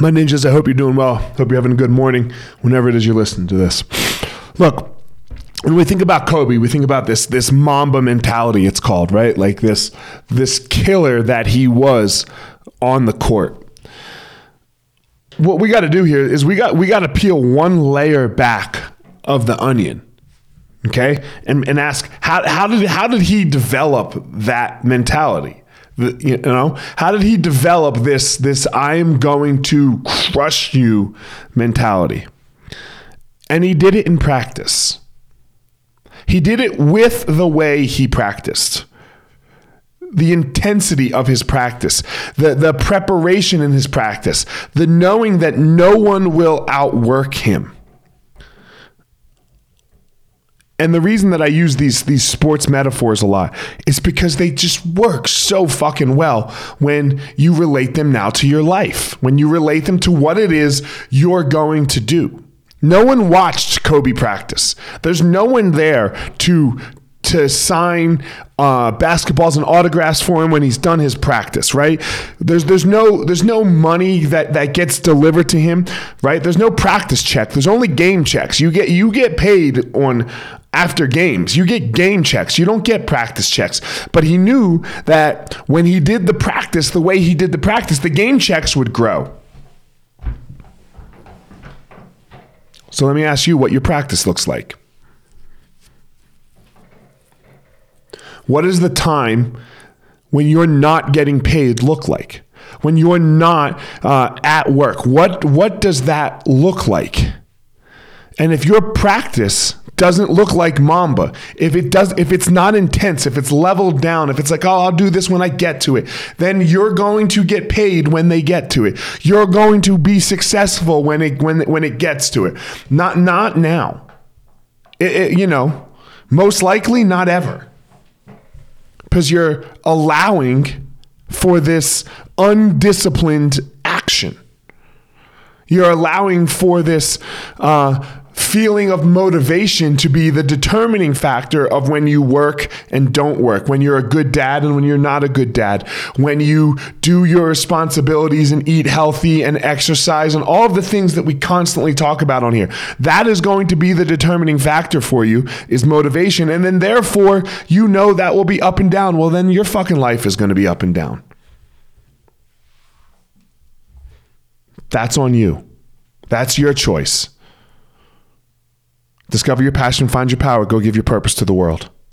My ninjas, I hope you're doing well. Hope you're having a good morning whenever it is you're listening to this. Look, when we think about Kobe, we think about this this Mamba mentality. It's called right, like this this killer that he was on the court. What we got to do here is we got we got to peel one layer back of the onion, okay, and and ask how how did how did he develop that mentality? You know, how did he develop this this I am going to crush you mentality? And he did it in practice. He did it with the way he practiced. The intensity of his practice, the, the preparation in his practice, the knowing that no one will outwork him. And the reason that I use these these sports metaphors a lot is because they just work so fucking well when you relate them now to your life, when you relate them to what it is you're going to do. No one watched Kobe practice. There's no one there to to sign uh, basketballs and autographs for him when he's done his practice, right? There's there's no there's no money that that gets delivered to him, right? There's no practice check. There's only game checks. You get you get paid on after games. You get game checks. You don't get practice checks. But he knew that when he did the practice, the way he did the practice, the game checks would grow. So let me ask you what your practice looks like. What does the time when you're not getting paid look like? When you're not uh, at work, what what does that look like? And if your practice doesn't look like Mamba, if it does, if it's not intense, if it's leveled down, if it's like, oh, I'll do this when I get to it, then you're going to get paid when they get to it. You're going to be successful when it when when it gets to it. Not not now. It- it- you know, most likely not ever, because you're allowing for this undisciplined action. You're allowing for this uh, feeling of motivation to be the determining factor of when you work and don't work, when you're a good dad and when you're not a good dad, when you do your responsibilities and eat healthy and exercise and all of the things that we constantly talk about on here. That is going to be the determining factor for you is motivation. And then therefore, you know that will be up and down. Well, then your fucking life is going to be up and down. That's on you. That's your choice. Discover your passion, find your power, go give your purpose to the world.